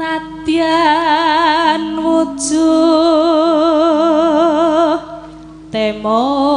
Nadyan wujuh temong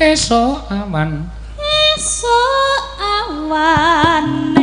esok aman. Esuk awan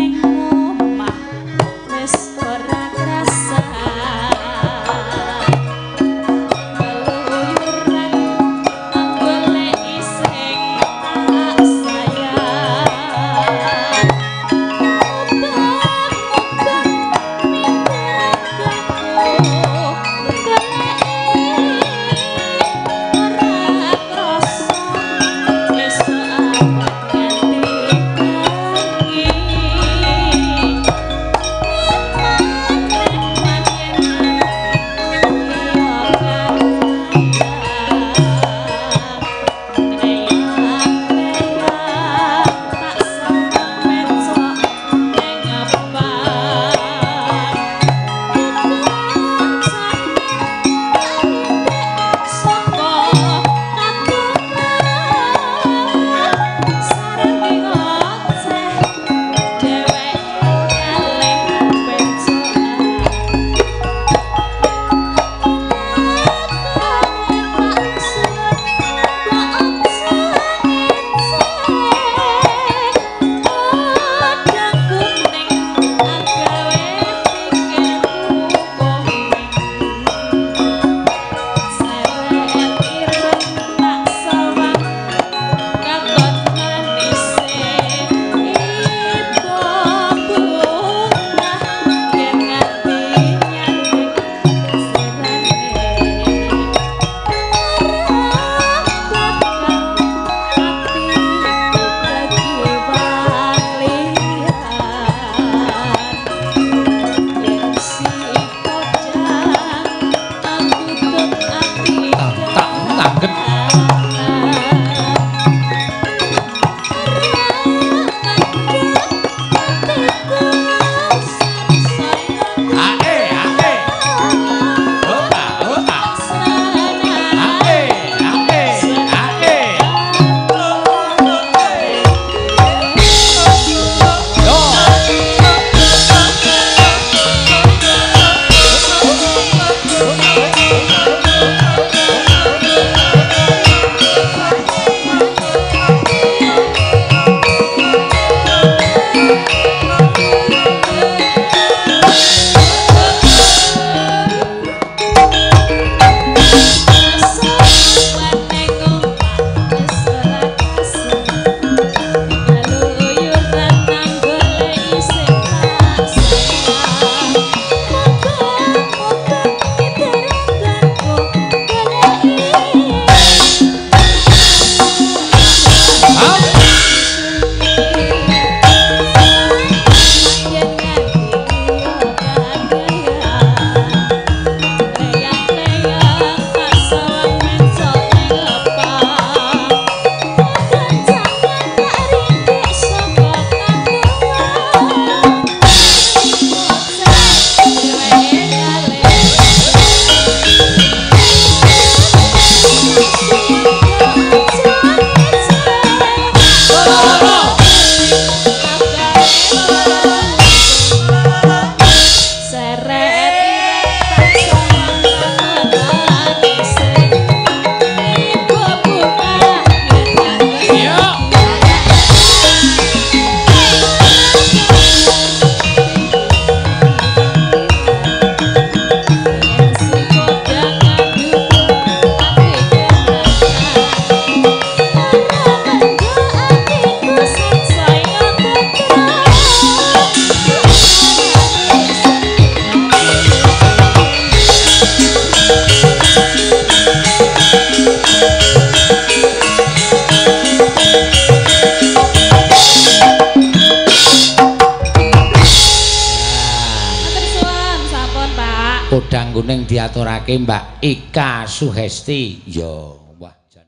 ke Mbak Ika Suhesti. Yo wah jan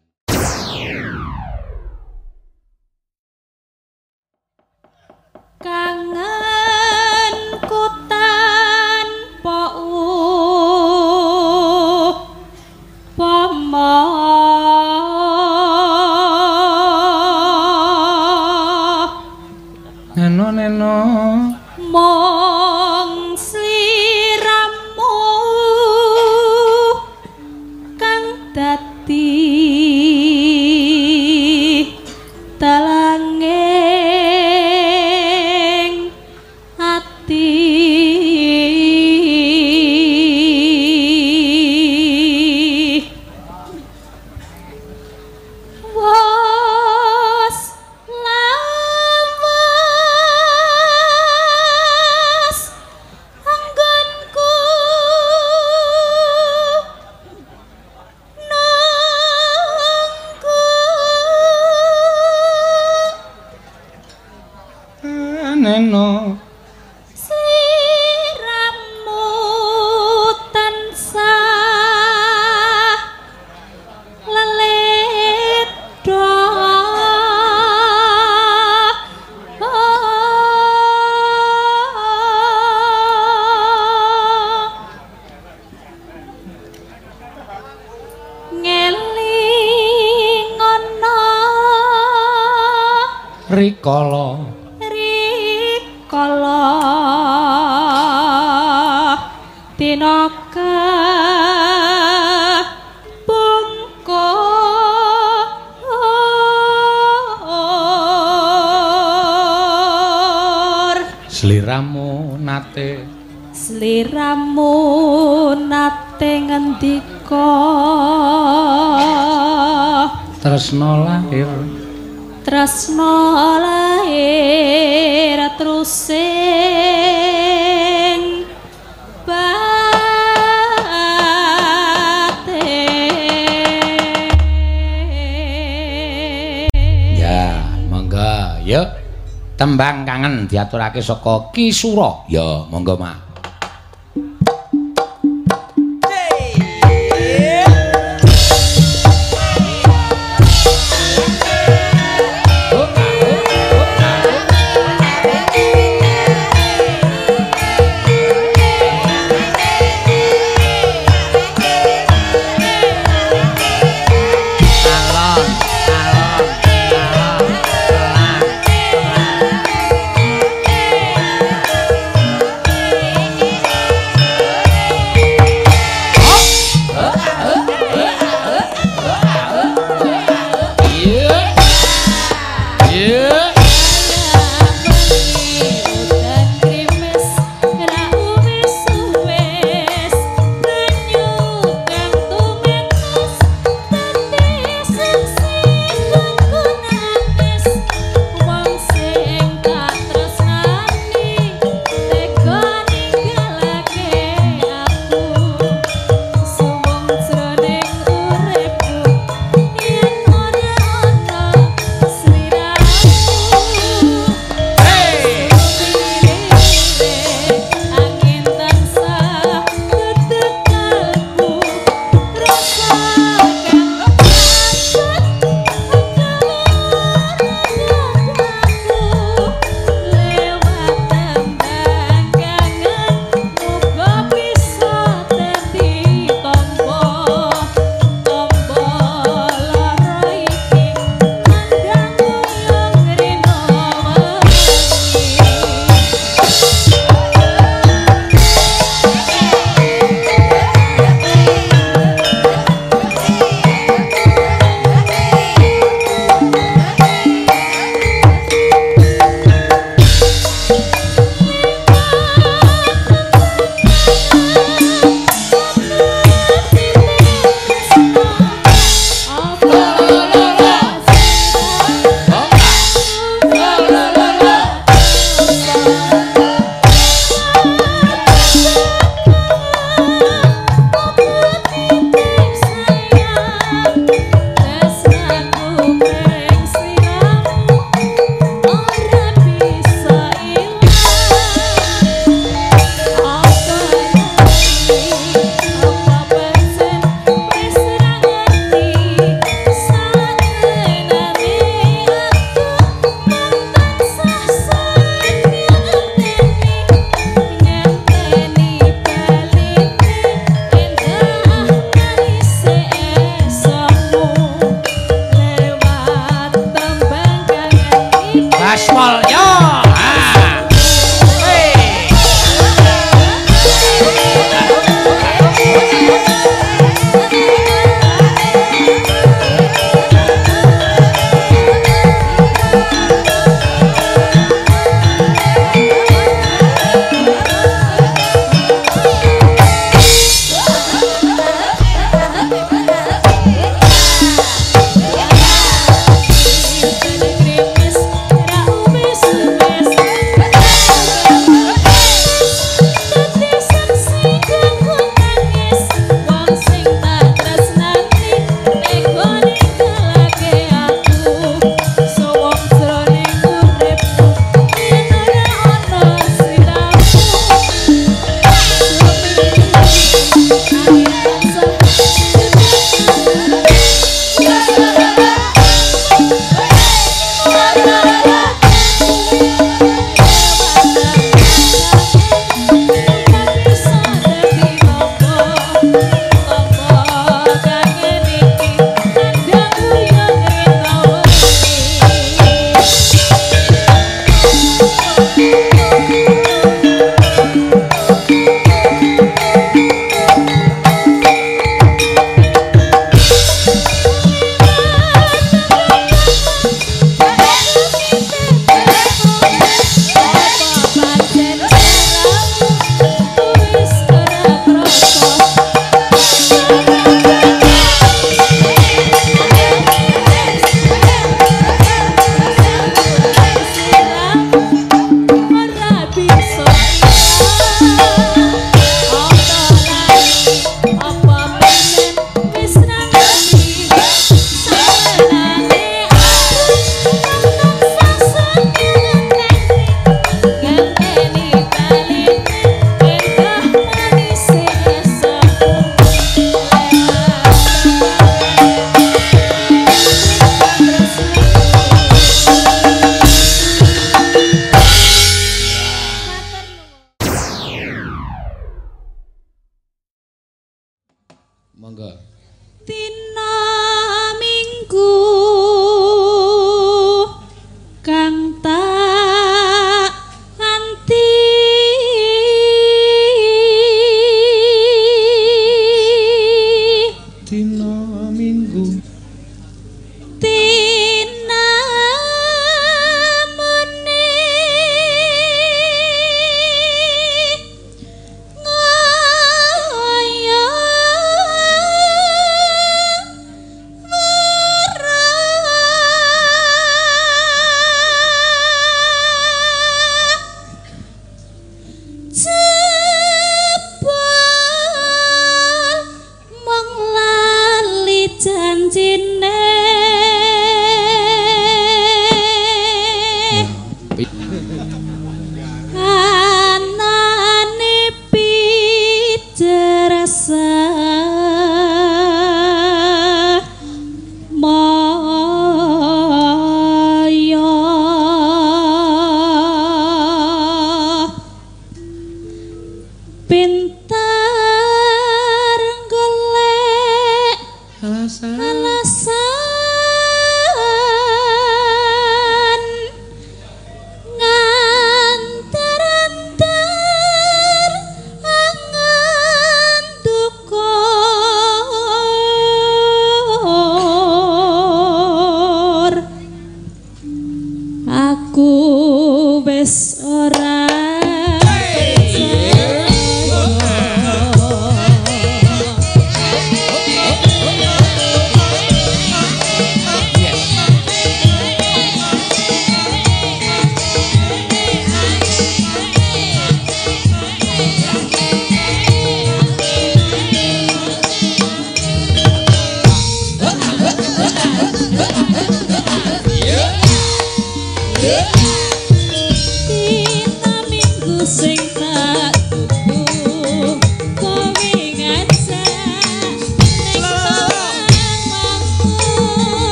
Kang Ya. Tembang kangen diaturake saka Kisura. Ya, monggo, Mak.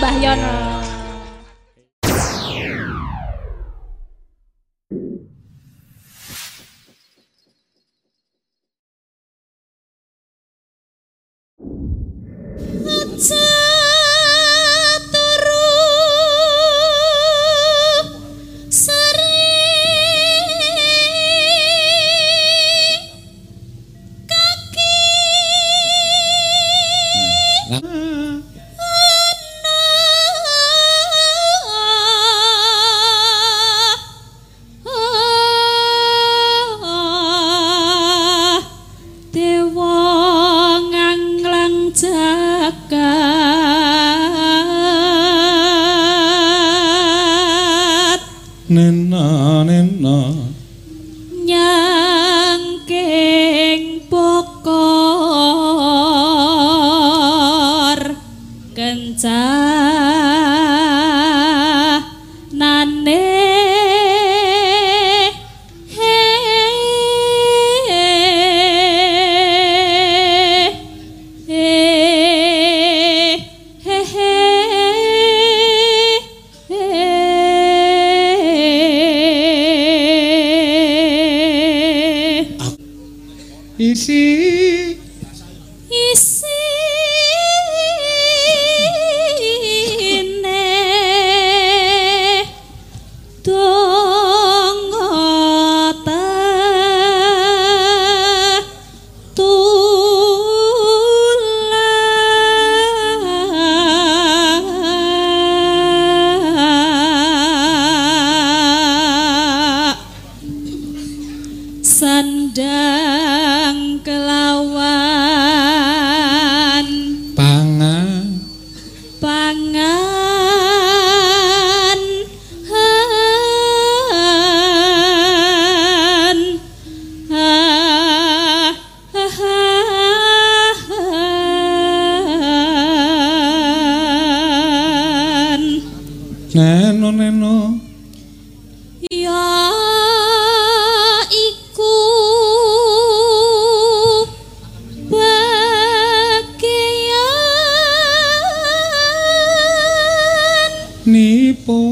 Mbah Yono. Neno neno Ya iku bagian nipun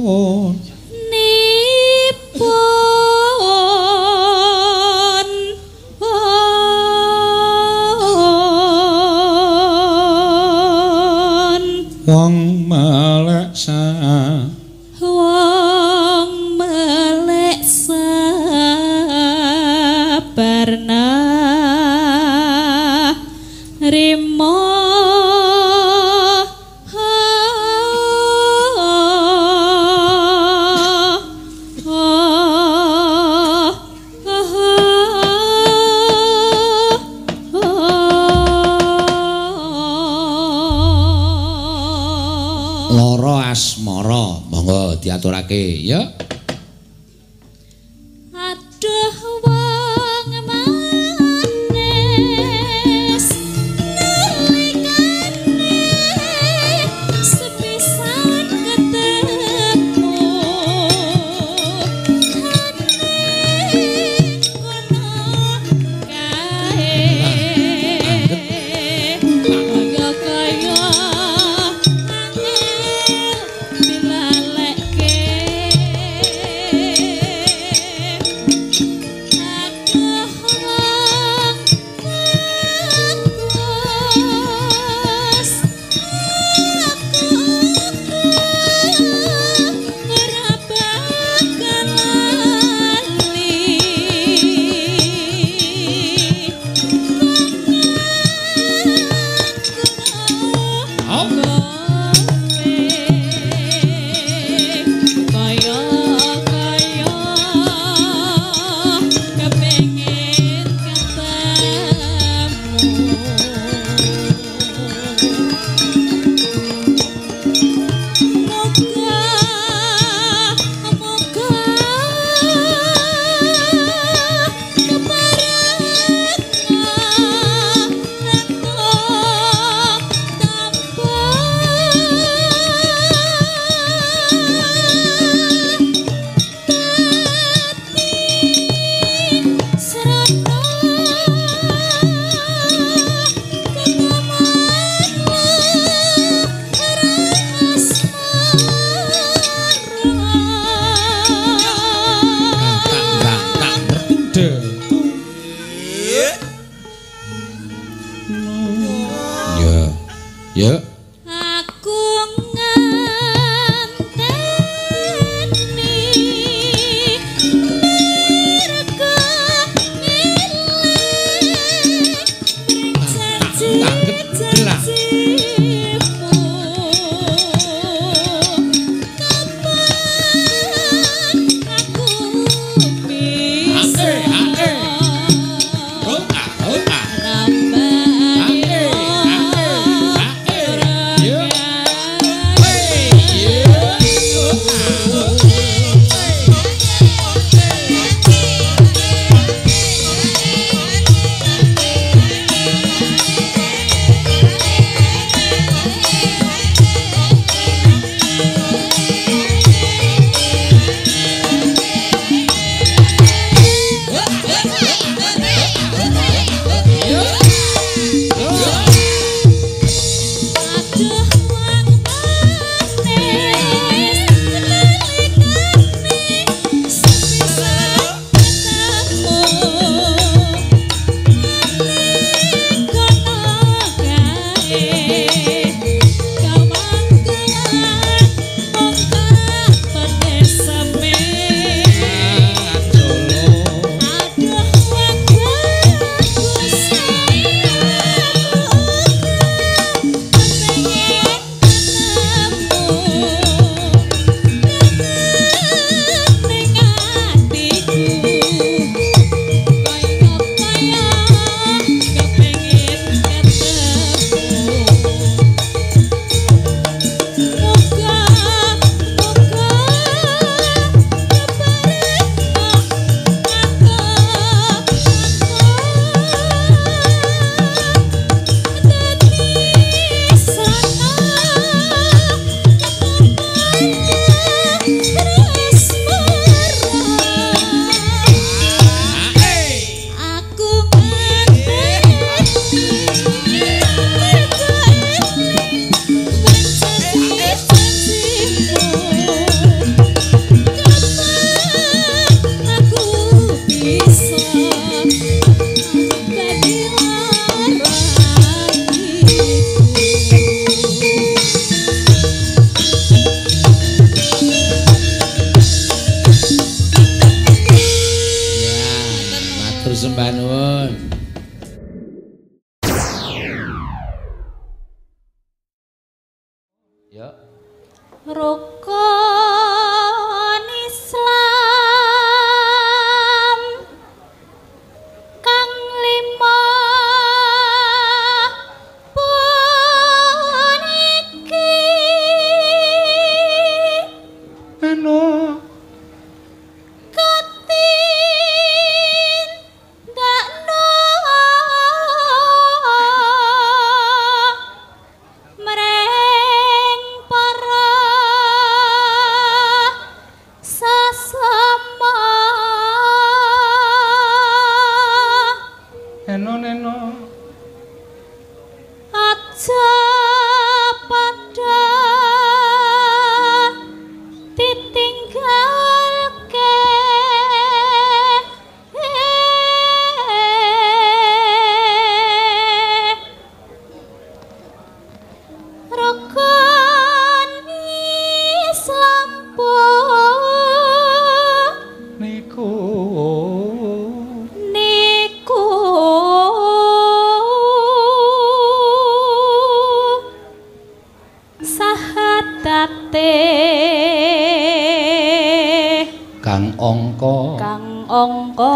angka kang angka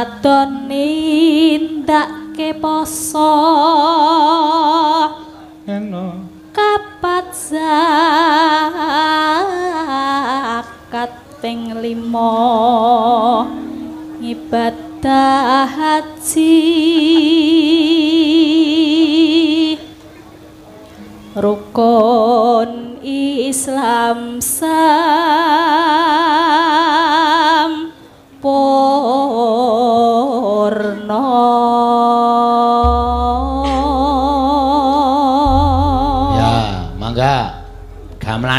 wadon nindak poso. Eno. Kapat zakat ping limo ibadah haji. Rukun islam.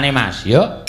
mane Mas, Yo.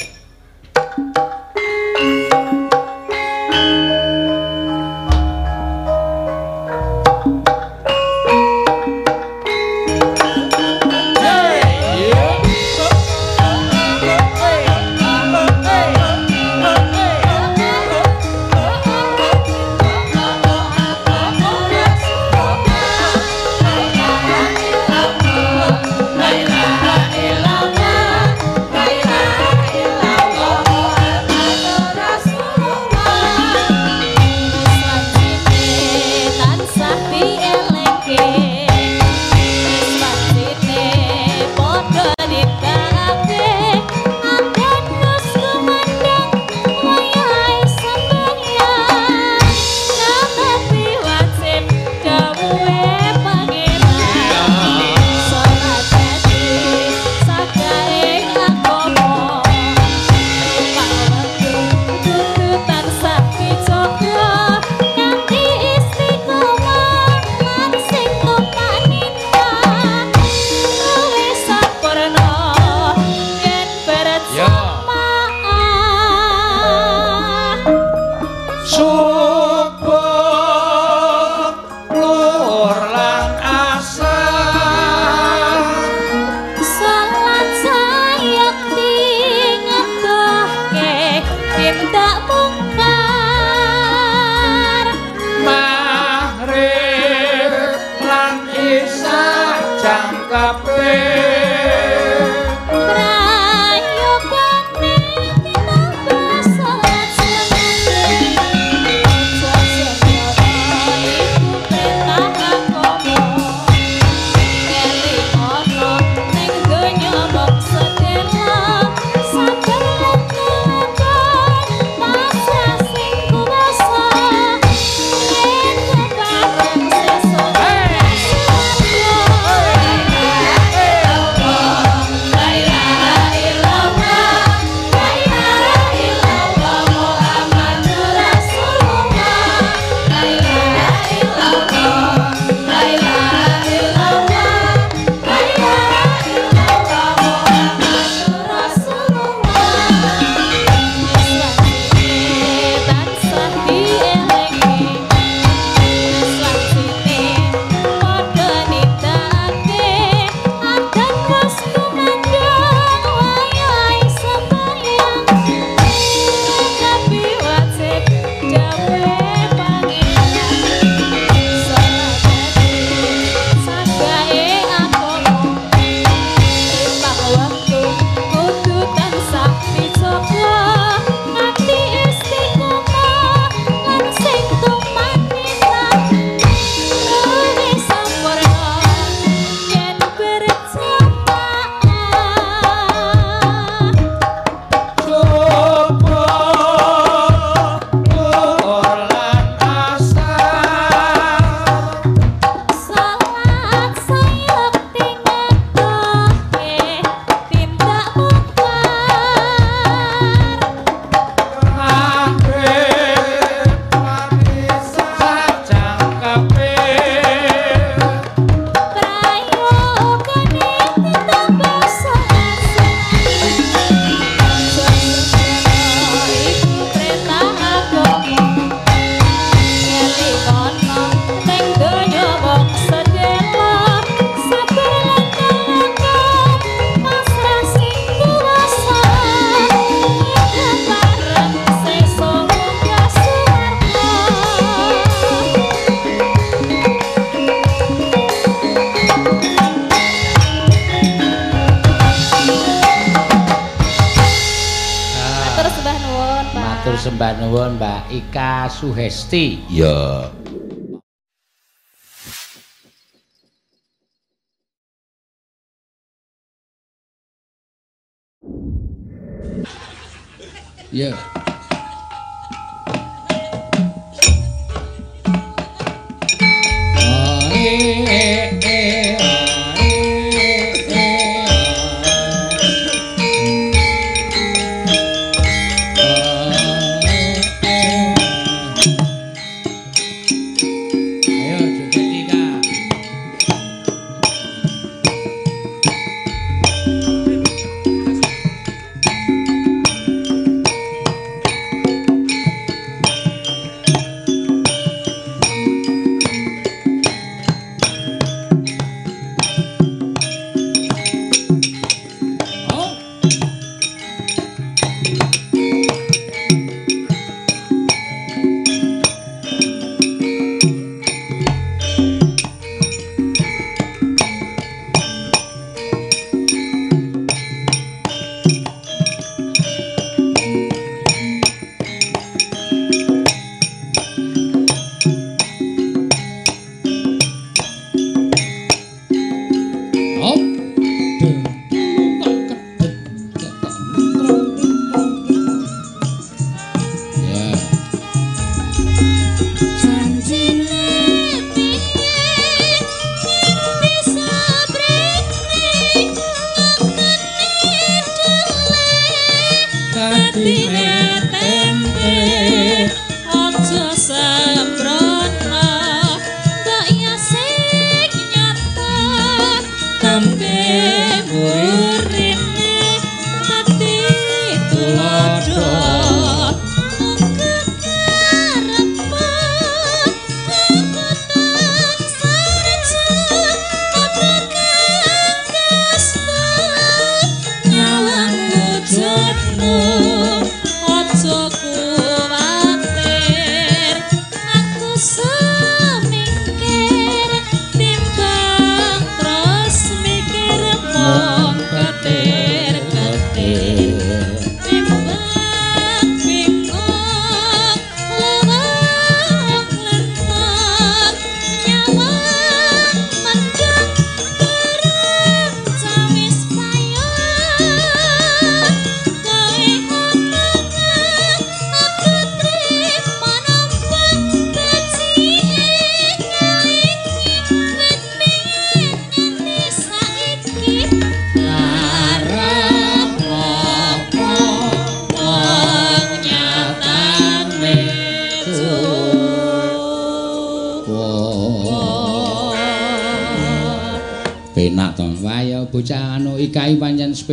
Yeah.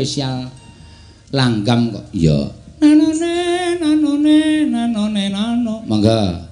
spesial langgam kok. Iya. Nanone nanone nanone nano. Mangga.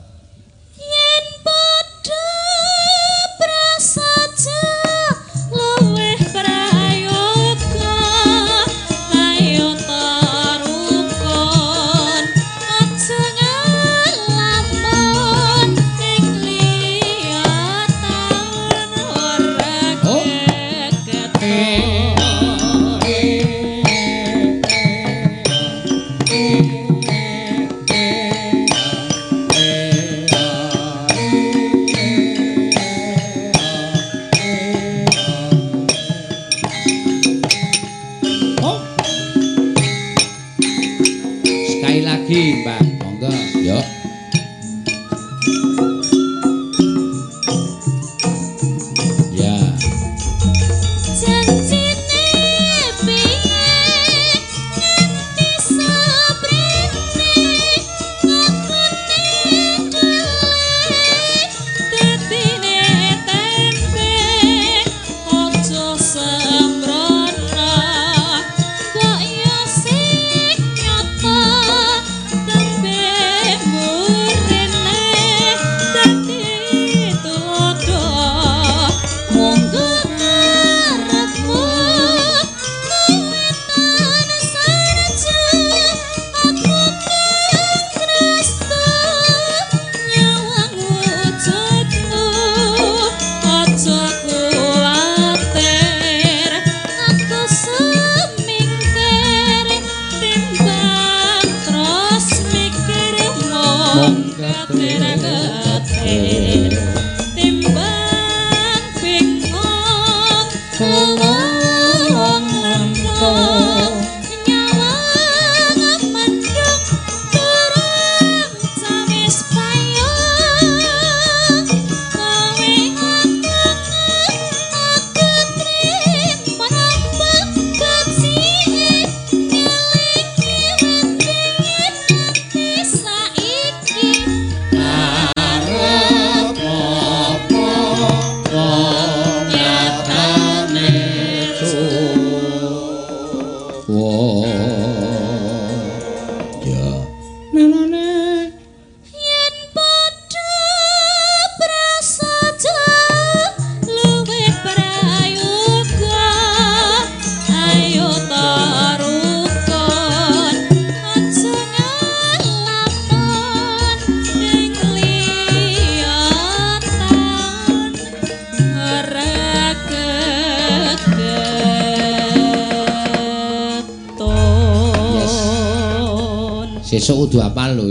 bapak lho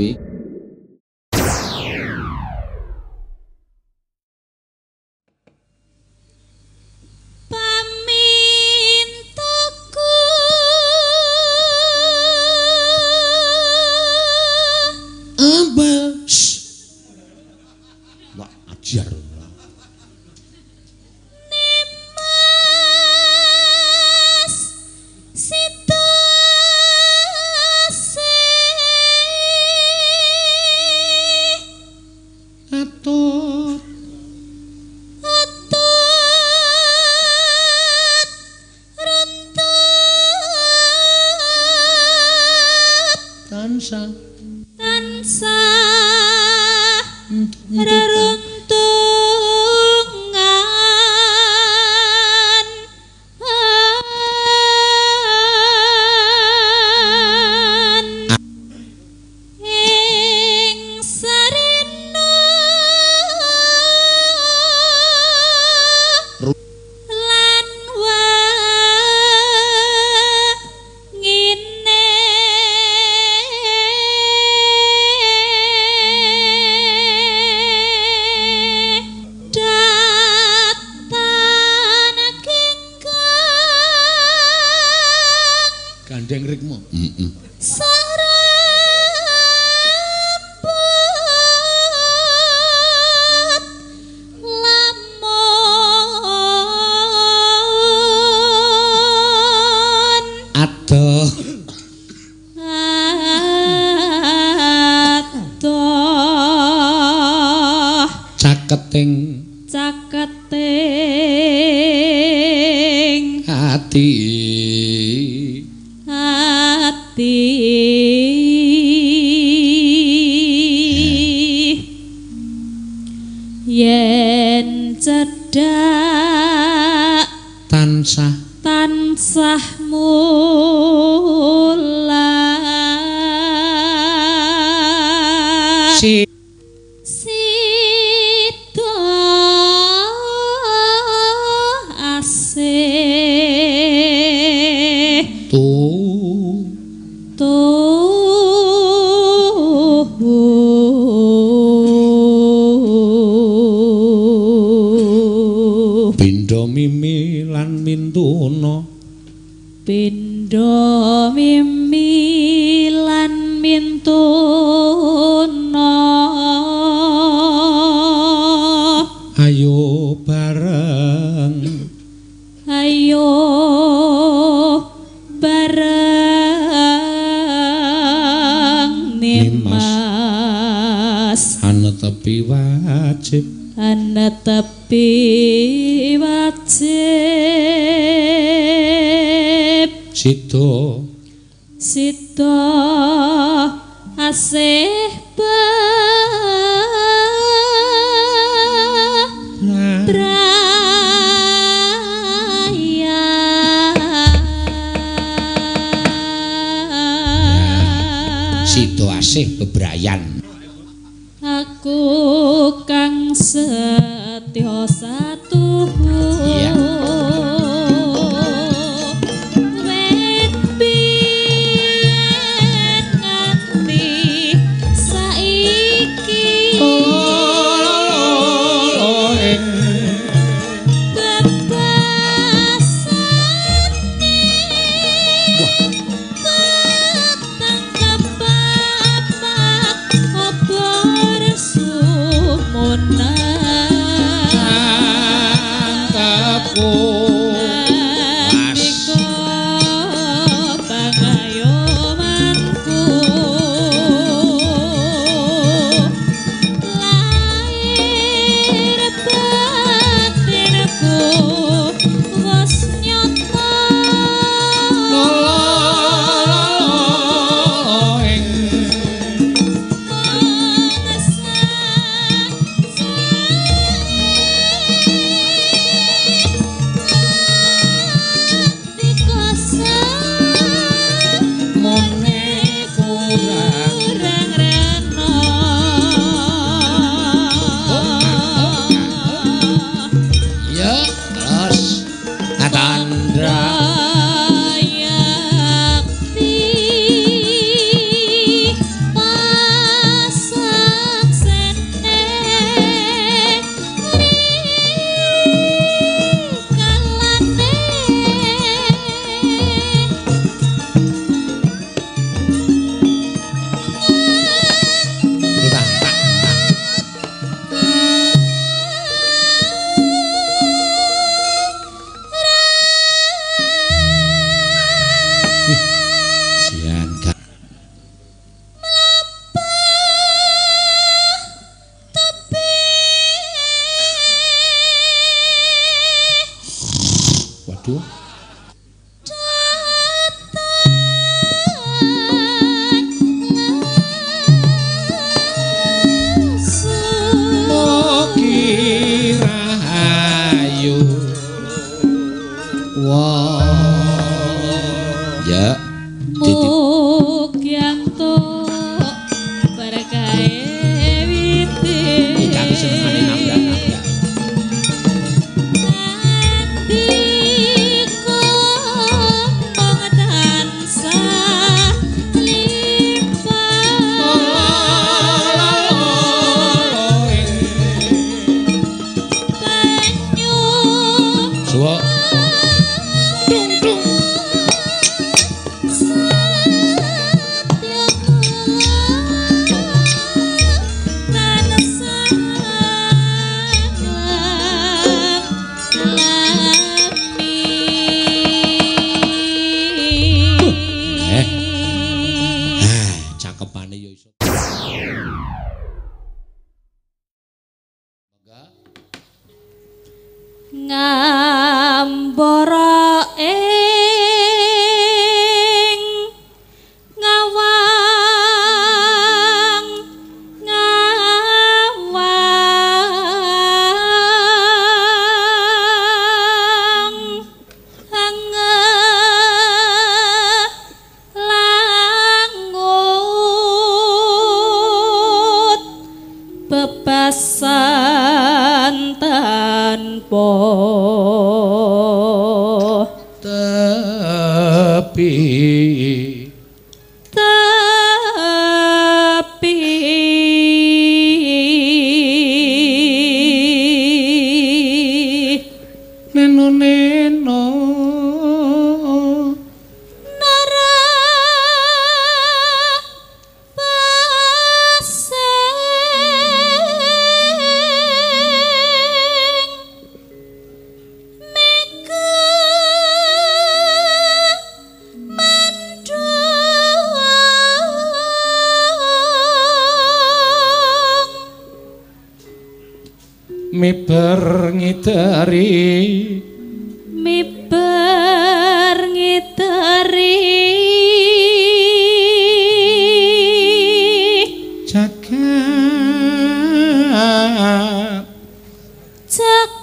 tak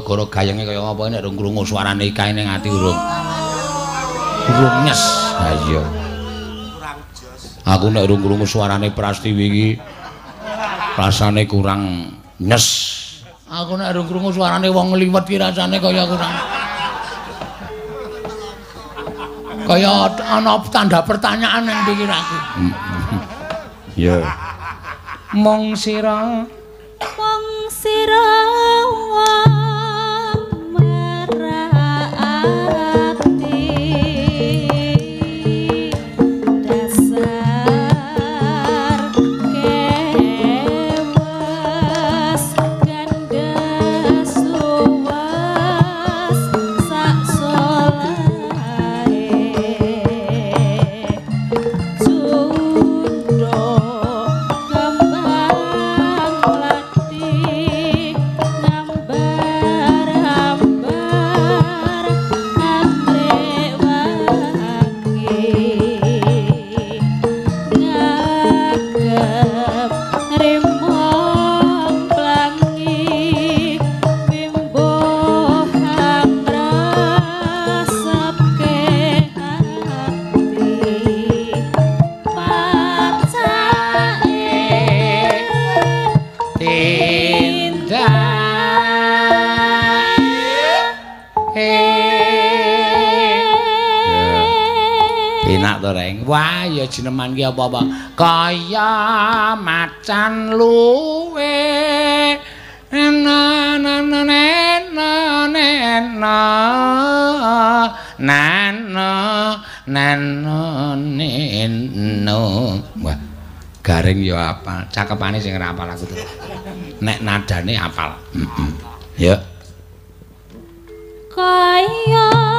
gara-gara gayenge kaya apa nek rung krungu suarane ikae ning ati urung. Urung nyes. Ha iya. Aku nek rung krungu suarane Prastiwi iki rasane kurang nyes. Aku nek rung krungu suarane wong liwet ki rasane kaya kurang kaya ana tanda pertanyaan ning pikiranku. Ya. Mong sira mong sira jeneman ki apa-apa. Kaya macan luwe. Na na na na na na na nano neno. Wah, garing ya apa? Cakepane sing ora apal aku tuh. Nek nadane apal. Heeh. Ya. kaya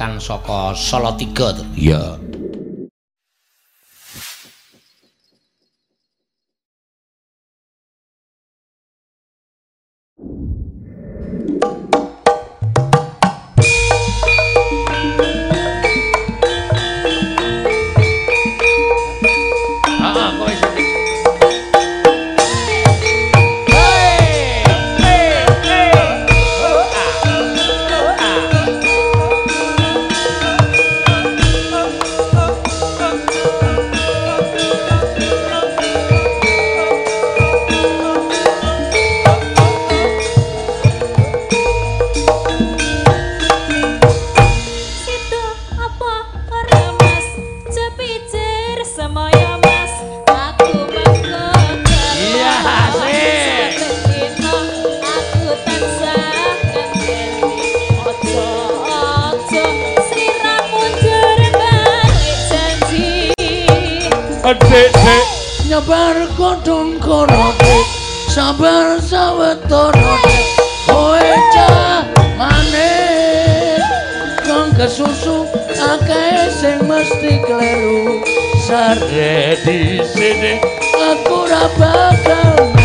karawitan saka 3 to. Iya. sabar kodong korote sabar sawetara koe cah manik kang kesusu akeh sing mesti kleru. Sare di sini aku ra bakal